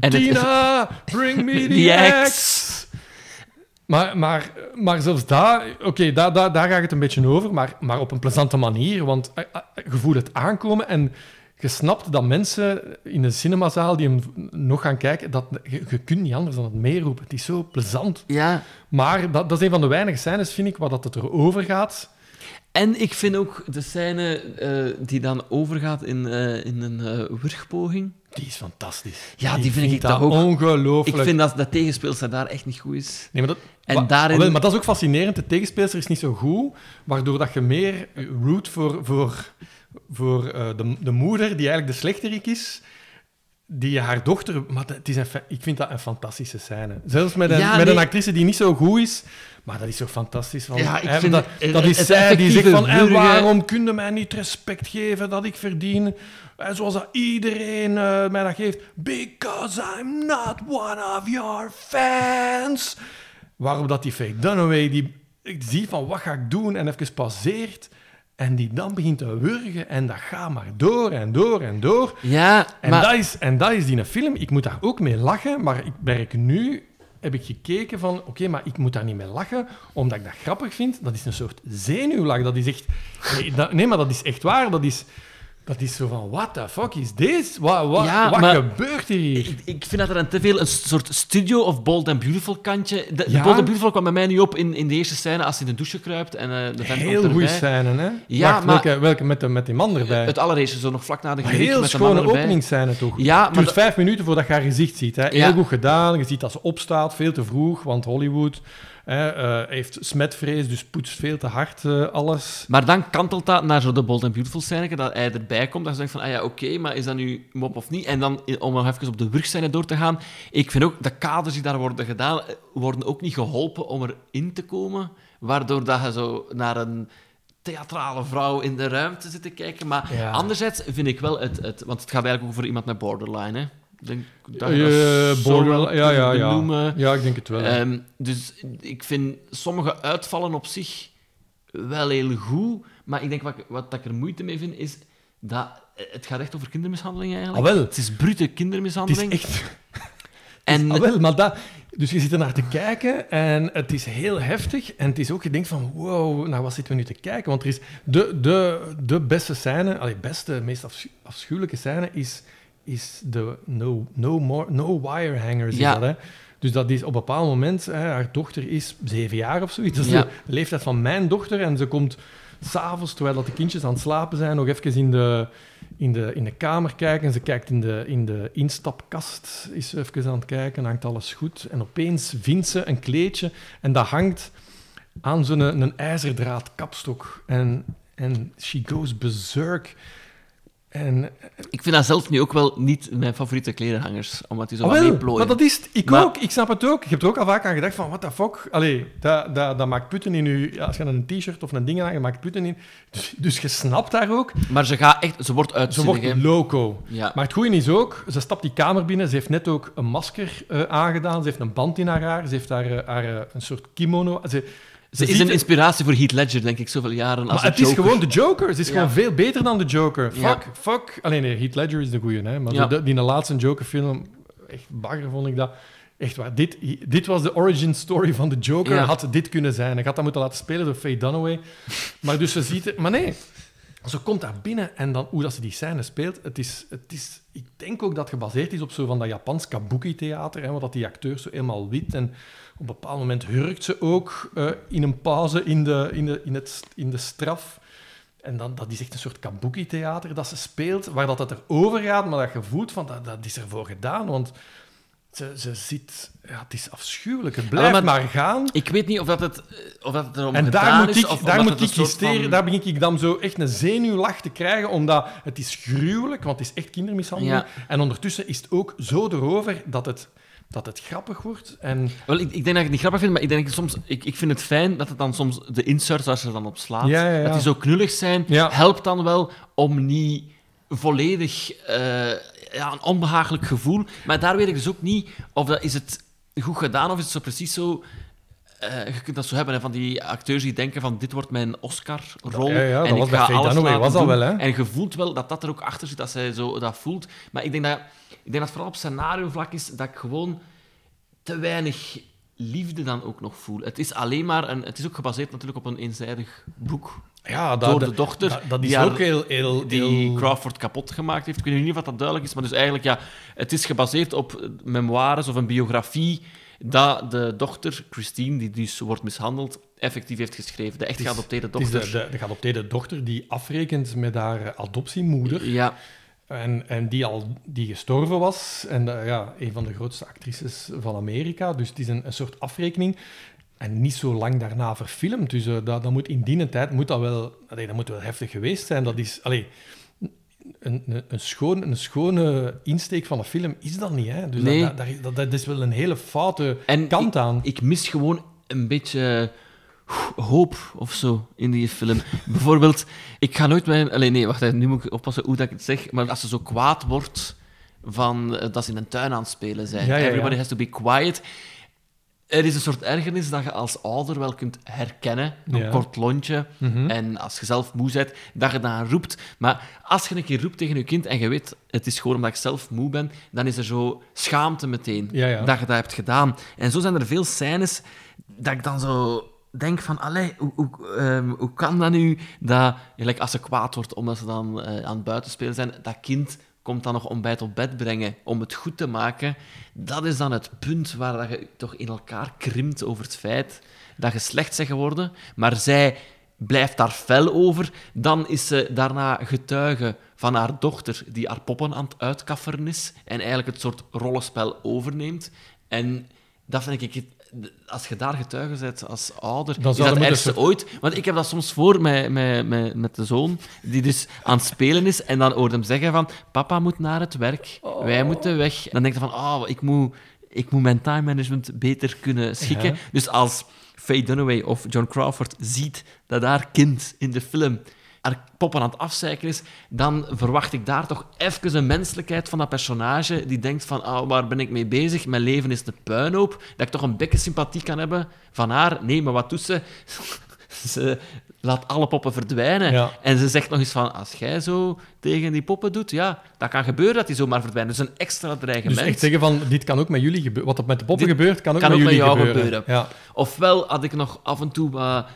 En het- Tina, bring me the, The axe. Maar, maar, maar zelfs daar, oké, daar, daar, daar gaat het een beetje over, maar, maar op een plezante manier, want eh, eh, je voelt het aankomen en je snapt dat mensen in een cinemazaal die hem nog gaan kijken, dat, je, je kunt niet anders dan het meeroepen. Het is zo plezant. Ja. Maar dat, dat is een van de weinige scènes, vind ik, waar dat het erover gaat. En ik vind ook de scène eh, die dan overgaat in, eh, in een eh wurgpoging. Die is fantastisch. Ja, die vind ik dat toch ook... ongelooflijk. Ik vind dat de tegenspeelster daar echt niet goed is. Nee, maar dat, En wa- daarin- maar dat is ook fascinerend. De tegenspeelster is niet zo goed, waardoor dat je meer root voor, voor, voor eh, de, de moeder, die eigenlijk de slechterik is, die haar dochter... Maar het is een, ik vind dat een fantastische scène. Zelfs met een, Ja, met nee. een actrice die niet zo goed is, maar dat is zo fantastisch. Van, Ja, ik hè, vind dat, het- dat is het zij die zegt van... En waarom kun je mij niet respect geven dat ik verdien? Zoals dat iedereen eh, mij dat geeft. Because I'm not one of your fans. Waarop dat die Faye Dunaway, die ik zie van wat ga ik doen en even pauzeert. En die dan begint te wurgen en dat gaat maar door en door en door. Ja, En, maar... dat, is, en dat is die film. Ik moet daar ook mee lachen, maar ik merk nu, heb ik gekeken van, oké, maar ik moet daar niet mee lachen, omdat ik dat grappig vind. Dat is een soort zenuwlach. Dat is echt... Nee, dat- nee maar dat is echt waar. Dat is, dat is zo van, what the fuck is this? Wat, wat, Ja, wat gebeurt hier? Ik, ik vind dat er een te veel een soort studio of Bold and Beautiful kantje. De. Bold and Beautiful kwam bij mij niet op in, in de eerste scène als hij in de douche kruipt en eh de vent Heel goede scène, hè? Ja, Wacht, maar- welke, welke met, de, met die man erbij? Het allereerste, zo nog vlak na de Maar heel met schone openingsscène toch? Ja, Het maar duurt dat- vijf minuten voordat je haar gezicht ziet. Hè? Heel Ja. goed gedaan. Je ziet dat ze opstaat, veel te vroeg, want Hollywood hè, eh, heeft smetvrees, dus poetst veel te hard eh, alles. Maar dan kantelt dat naar zo de Bold and Beautiful scène, dat hij erbij komt. Dat je denkt van, ah ja, oké, maar is dat nu mop of niet? En dan, eh, om nog even op de wurgscène door te gaan, ik vind ook, de kaders die daar worden gedaan, worden ook niet geholpen om erin te komen, waardoor dat je zo naar een theatrale vrouw in de ruimte zit te kijken. Maar Ja. anderzijds vind ik wel het, het... Want het gaat eigenlijk ook over iemand met borderline, hè? Denk dat je Eh, dat wel ja, ja, ja. Ja, ik denk het wel. Ehm, dus ik vind sommige uitvallen op zich wel heel goed, maar ik denk wat, ik- wat ik er moeite mee vind, is dat het gaat echt over kindermishandeling eigenlijk. Ah, wel. Het is brute Het is kindermishandeling. echt... En Ah, wel, maar dat, dus je zit er naar te kijken en het is heel heftig. En het is ook, je denkt van, wow, naar wat zitten we nu te kijken? Want er is de, de, de beste scène, allee, beste, meest afschu- afschuwelijke scène is, is de no, no, more, no wire hangers. is Ja. dat, hè? Dus dat is op een bepaald moment, hè, haar dochter is zeven jaar of zoiets. Dat is Ja. de leeftijd van mijn dochter. En ze komt s'avonds, terwijl dat de kindjes aan het slapen zijn, nog even in de, in de, in de kamer kijken. En ze kijkt in de, in de instapkast, is even aan het kijken, hangt alles goed. En opeens vindt ze een kleedje en dat hangt aan zo'n een, een ijzerdraad kapstok. En, en she goes berserk. En, ik vind dat zelf nu ook wel niet mijn favoriete klerenhangers, omdat die zo Ah, wel, maar dat is het. Ik Maar- ook. Ik snap het ook. Je hebt er ook al vaak aan gedacht van, what the fuck? Allee, dat, dat, dat maakt putten in je... Als je een t-shirt of een ding aan, je maakt putten in... Dus, dus je snapt daar ook. Maar ze gaat echt... Ze wordt Ze uitzinnig, wordt hè. loco. Ja. Maar het goede is ook, ze stapt die kamer binnen, ze heeft net ook een masker eh, aangedaan, ze heeft een band in haar haar, ze heeft haar, eh, haar eh, een soort kimono... Ze, Ze is een inspiratie voor Heath Ledger, denk ik, zoveel jaren als maar een het is gewoon de Joker. Ze is Ja. gewoon veel beter dan de Joker. Ja. Fuck, fuck. Alleen nee, Heath Ledger is de goeie, hè. Maar Ja. zo de- die laatste Joker-film, echt bagger vond ik dat. Echt waar. Dit, dit was de origin story van de Joker. Had dit kunnen zijn. Ik had dat moeten laten spelen door Faye Dunaway. Maar dus ze ziet het... Maar nee, ze komt daar binnen en dan hoe dat ze die scène speelt, het is, het is... Ik denk ook dat het gebaseerd is op zo van dat Japans kabuki-theater, want dat die acteurs zo helemaal wit en op een bepaald moment hurkt ze ook eh, in een pauze in de, in de, in het, in de straf. En dan, dat is echt een soort kabuki-theater dat ze speelt, waar dat het erover gaat, maar dat je voelt van, dat, dat is ervoor gedaan, want ze, ze zit... Ja, het is afschuwelijk. Het blijft maar- maar, gaan. Ik weet niet of dat het, of dat het erom En daar moet is, ik, daar moet ik soort hysteren, van- daar begin ik dan zo echt een zenuwlach te krijgen, omdat het is gruwelijk, want het is echt kindermishandeling. Ja. En ondertussen is het ook zo erover dat het, dat het grappig wordt. En Wel, ik, ik denk dat ik het niet grappig vind, maar ik, denk soms, ik, ik vind het fijn dat het dan soms de inserts waar ze dan op slaat, Ja, ja, ja. dat die zo knullig zijn, helpt dan wel om niet volledig eh, ja, een onbehagelijk gevoel. Maar daar weet ik dus ook niet of dat is het goed gedaan of is het zo precies zo. eh, je kunt dat zo hebben hè, van die acteurs die denken van dit wordt mijn Oscar-rol Ja, ja, dat en was ik ga alles Dunaway, laten was dat wel, hè? En je voelt wel dat dat er ook achter zit, dat zij zo dat voelt. Maar ik denk dat, ik denk dat vooral op scenario-vlak is dat ik gewoon te weinig liefde dan ook nog voel. Het is alleen maar een... Het is ook gebaseerd natuurlijk op een eenzijdig boek. Ja, dat- door de dochter. dat- dat is die haar- ook heel- heel- Die Crawford kapot gemaakt heeft. Ik weet niet of dat duidelijk is, maar dus eigenlijk, ja... Het is gebaseerd op memoires of een biografie dat de dochter, Christine, die dus wordt mishandeld, effectief heeft geschreven. De echt Het geadopteerde het is dochter. de, de, de geadopteerde dochter die afrekent met haar adoptiemoeder. Ja. En, en die al die gestorven was. En eh, ja, een van de grootste actrices van Amerika. Dus het is een, een soort afrekening. En niet zo lang daarna verfilmd. Dus eh, dat, dat moet in die tijd moet dat wel, allee, dat moet wel heftig geweest zijn. Dat is, allee, een, een, een, schoon, een schone insteek van een film is dat niet. Hè? Dus Nee. dat, dat, dat, is wel een hele foute En kant ik, aan. Ik mis gewoon een beetje hoop of zo in die film. Bijvoorbeeld, ik ga nooit mijn... Allee, nee, wacht, hè, nu moet ik oppassen hoe dat ik het zeg. Maar als ze zo kwaad wordt van eh, dat ze in een tuin aan het spelen zijn. Ja, ja, ja. Everybody has to be quiet. Er is een soort ergernis dat je als ouder wel kunt herkennen. Een kort lontje. Mhm. En als je zelf moe bent, dat je dan roept. Maar als je een keer roept tegen je kind en je weet, het is gewoon omdat ik zelf moe ben, dan is er zo schaamte meteen dat je dat hebt gedaan. En zo zijn er veel scènes dat ik dan zo denk van, allee, hoe, hoe, ehm, hoe kan dat nu dat, gelijk als ze kwaad wordt omdat ze dan eh, aan het buitenspelen zijn, dat kind komt dan nog ontbijt op bed brengen om het goed te maken. Dat is dan het punt waar dat je toch in elkaar krimpt over het feit dat je slecht bent geworden, maar zij blijft daar fel over. Dan is ze daarna getuige van haar dochter, die haar poppen aan het uitkafferen is en eigenlijk het soort rollenspel overneemt. En dat vind ik... het- Als je daar getuige bent als ouder, Dan is dat het ergste ooit. Want ik heb dat soms voor met, met, met, met de zoon, die dus aan het spelen is, en dan hoort hem zeggen van, papa moet naar het werk, wij moeten weg. Dan denk je van, oh, ik moet, ik moet mijn time management beter kunnen schikken. Ja. Dus als Faye Dunaway of John Crawford ziet dat haar kind in de film poppen aan het afzeiken is, dan verwacht ik daar toch even een menselijkheid van dat personage die denkt van, ah, waar ben ik mee bezig? Mijn leven is de puinhoop. Dat ik toch een beetje sympathie kan hebben van haar. Nee, maar wat doet ze? ze laat alle poppen verdwijnen. Ja. En ze zegt nog eens van, als jij zo tegen die poppen doet, ja, dat kan gebeuren dat die zomaar verdwijnen. Dus een extra dreigement. Dus echt zeggen van, dit kan ook met jullie gebeuren. Wat er met de poppen Dit gebeurt, kan ook kan met ook met jullie jou gebeuren. gebeuren. Ja. Ofwel had ik nog af en toe wat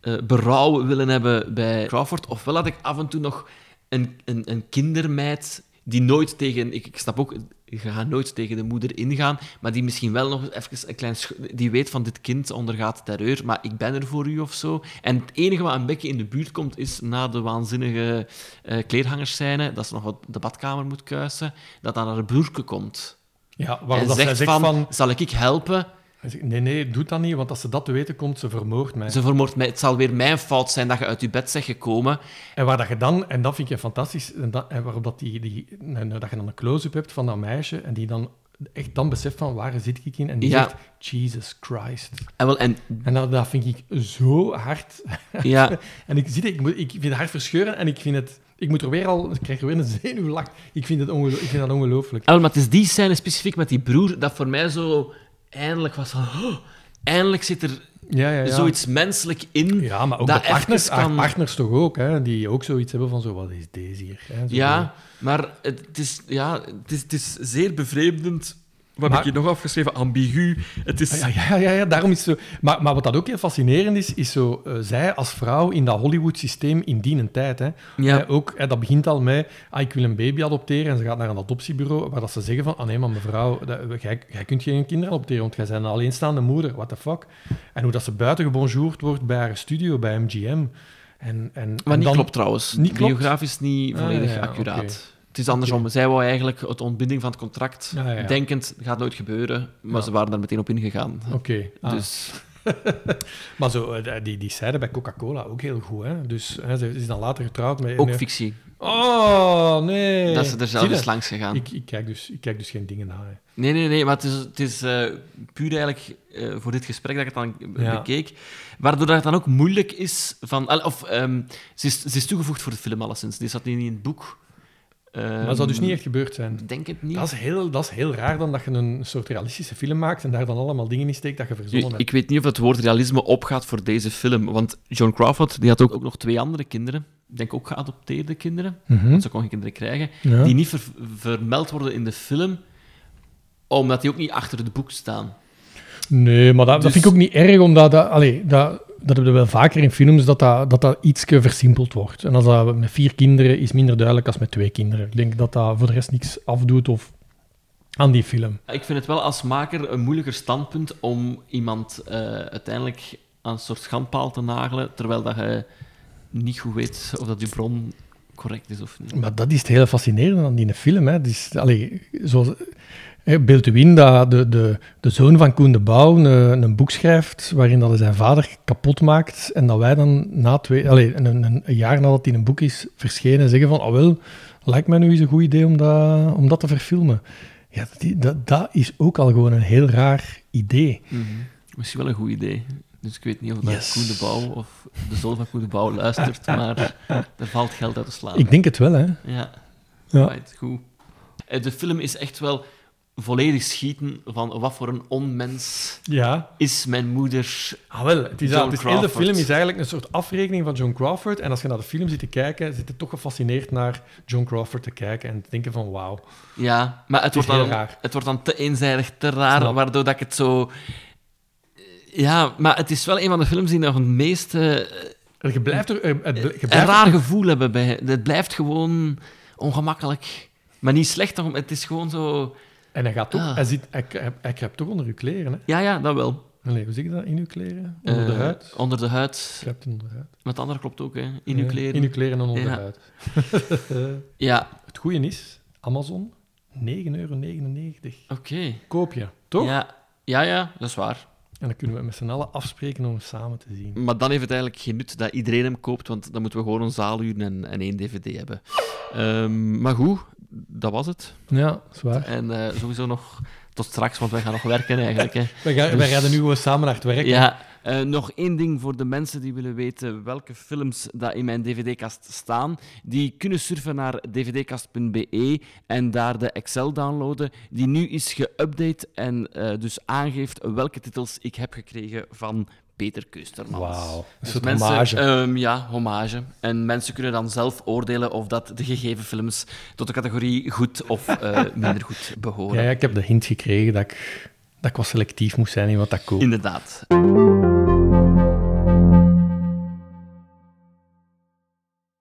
eh, berouw willen hebben bij Crawford, ofwel had ik af en toe nog een, een, een kindermeid die nooit tegen... Ik, ik snap ook, je gaat nooit tegen de moeder ingaan, maar die misschien wel nog even een klein... Die weet van, dit kind ondergaat terreur, maar ik ben er voor u of zo. En het enige wat een beetje in de buurt komt, is na de waanzinnige kleerhangerscène, dat ze nog wat de badkamer moet kuisen, dat dan haar broerke komt. Ja, waarom en dat zegt van, van- zal ik helpen? Hij zegt, nee, nee, doe dat niet, want als ze dat te weten komt, ze vermoordt mij. Ze vermoordt mij. Het zal weer mijn fout zijn dat je uit je bed bent gekomen. En waar dat je dan, en dat vind je fantastisch, en, dat, en waarop dat, die, die, nou, dat je dan een close-up hebt van dat meisje, en die dan echt dan beseft van, waar zit ik in? En die Ja. zegt, Jesus Christ. En, wel, en, En dat, dat vind ik zo hard. Ja. en ik, zie ik, moet, ik vind het hard verscheuren, en ik vind het... Ik moet er weer al... Ik krijg er weer een zenuwlach. Ik vind, het ik vind dat ongelooflijk. Maar het is die scène specifiek met die broer dat voor mij zo eindelijk was van... oh, eindelijk zit er Ja, ja, ja. zoiets menselijk in. Ja, maar ook dat de partners, kan... partners toch ook, hè, die ook zoiets hebben van zo, wat is deze hier? Hè, zo Ja, maar het is, ja, het is, het is zeer bevreemdend. Wat Maar- heb ik hier nog afgeschreven? Ambigu. Het is... Ja, ja, ja, ja, daarom is zo. Maar, maar wat dat ook heel fascinerend is, is zo, eh, zij als vrouw in dat Hollywood-systeem in die tijd. Hè, Ja. Eh, ook, hè, dat begint al met, ah, ik wil een baby adopteren. En ze gaat naar een adoptiebureau, waar dat ze zeggen van, ah nee, maar mevrouw, dat, jij, jij kunt geen kinderen adopteren, want jij bent een alleenstaande moeder. What the fuck? En hoe dat ze buiten gebonjourd wordt bij haar studio, bij MGM. En, en, Maar en niet dan- klopt trouwens. Niet klopt? Biografisch niet Ah, volledig ja, accuraat. Het is andersom. Zij wou eigenlijk het ontbinding van het contract. Ja. Denkend, gaat nooit gebeuren. Maar Ja. ze waren daar meteen op ingegaan. Oké. ah. Dus Maar zo, eh, die, die zeiden bij Coca-Cola ook heel goed. Hè? Dus hè, ze is dan later getrouwd met... ook een- fictie. Oh, nee. Dat ze er zelf is langs gegaan. Ik, ik, kijk dus, ik kijk dus geen dingen naar. hè. Nee, nee, nee, maar het is, het is eh, puur eigenlijk eh, voor dit gesprek dat ik het dan Ja. bekeek. Waardoor dat het dan ook moeilijk is van... Of, ehm, ze, is, ze is toegevoegd voor de film, alleszins. Die zat niet in het boek. Maar dat zou dus niet echt gebeurd zijn. Ik denk het niet. Dat is, heel, dat is heel raar dan dat je een soort realistische film maakt en daar dan allemaal dingen in steekt dat je verzonnen hebt. ik weet niet of het woord realisme opgaat voor deze film. Want Joan Crawford die had ook, ook nog twee andere kinderen. Ik denk ook geadopteerde kinderen. Mhm. Want ze kon geen kinderen krijgen. Ja. Die niet ver- vermeld worden in de film, omdat die ook niet achter het boek staan. Nee, maar dat, dat Dus- vind ik ook niet erg, omdat dat, allee, dat, dat hebben we wel vaker in films, dat dat, dat, dat ietsje versimpeld wordt. En als dat met vier kinderen is minder duidelijk als met twee kinderen. Ik denk dat dat voor de rest niks afdoet of aan die film. Ik vind het wel als maker een moeilijker standpunt om iemand eh, uiteindelijk aan een soort schandpaal te nagelen, terwijl dat je niet goed weet of dat je bron correct is of niet. Maar dat is het hele fascinerende aan die film. Hè. Dus, allee, zoals, beeld u in dat de, de, de zoon van Koen de Bouw een, een boek schrijft waarin dat hij zijn vader kapot maakt en dat wij dan na twee, allee, een, een, een jaar nadat hij een boek is verschenen zeggen van, oh wel, lijkt mij nu eens een goed idee om dat, om dat te verfilmen. Ja, dat, dat, dat is ook al gewoon een heel raar idee. Mhm. Misschien wel een goed idee. Dus ik weet niet of dat Yes. Koen de Bouw of de zoon van Koen de Bouw luistert, maar er valt geld uit te slaan. Ik denk het wel, hè. Ja, Ja. Right, goed. Eh, De film is echt wel volledig schieten van wat voor een onmens Ja. is mijn moeder. Ah, wel, het is, het de film is eigenlijk een soort afrekening van John Crawford. En als je naar de film zit te kijken, zit je toch gefascineerd naar John Crawford te kijken en te denken van wauw. Ja, maar het, wordt, dan, raar. het wordt dan te eenzijdig, te raar, Snap. waardoor dat ik het zo... Ja, maar het is wel een van de films die nog het meeste... En Je blijft er... eh, het een raar gevoel hebben bij... Het blijft gewoon ongemakkelijk. Maar niet slecht, het is gewoon zo... En hij gaat toch... Ah. Hij, zit, hij, hij, hij kruipt toch onder je kleren, hè? Ja, ja, dat wel. Allee, hoe zeg je dat? In uw kleren? Onder de Eh, huid? Onder de huid. Kruipt onder de huid. Met het andere klopt ook, hè. In uw kleren. In uw kleren en onder Ja. de huid. Ja. Het goede is, Amazon, 9,99 euro. Oké. Koop je, toch? Ja, ja, ja, dat is waar. En dan kunnen we met z'n allen afspreken om hem samen te zien. Maar dan heeft het eigenlijk geen nut dat iedereen hem koopt, want dan moeten we gewoon een zaaluur en, en één dvd hebben. Ehm, maar goed, dat was het. Ja, zwaar. En eh, sowieso nog tot straks, want wij gaan nog werken eigenlijk. Hè. Wij, gaan, wij Dus- nu gewoon samen naar het werk. Ja, eh, nog één ding voor de mensen die willen weten welke films dat in mijn dvd-kast staan. Die kunnen surfen naar dvdkast.be en daar de Excel downloaden, die nu is geüpdate en eh, dus aangeeft welke titels ik heb gekregen van Peter Keustermans. Wauw, een Dus soort mensen, hommage. ehm, ja, hommage. En mensen kunnen dan zelf oordelen of dat de gegeven films tot de categorie goed of eh, minder goed behoren. Ja, ja, ik heb de hint gekregen dat ik, dat ik wat selectief moest zijn in wat ik koop. Inderdaad.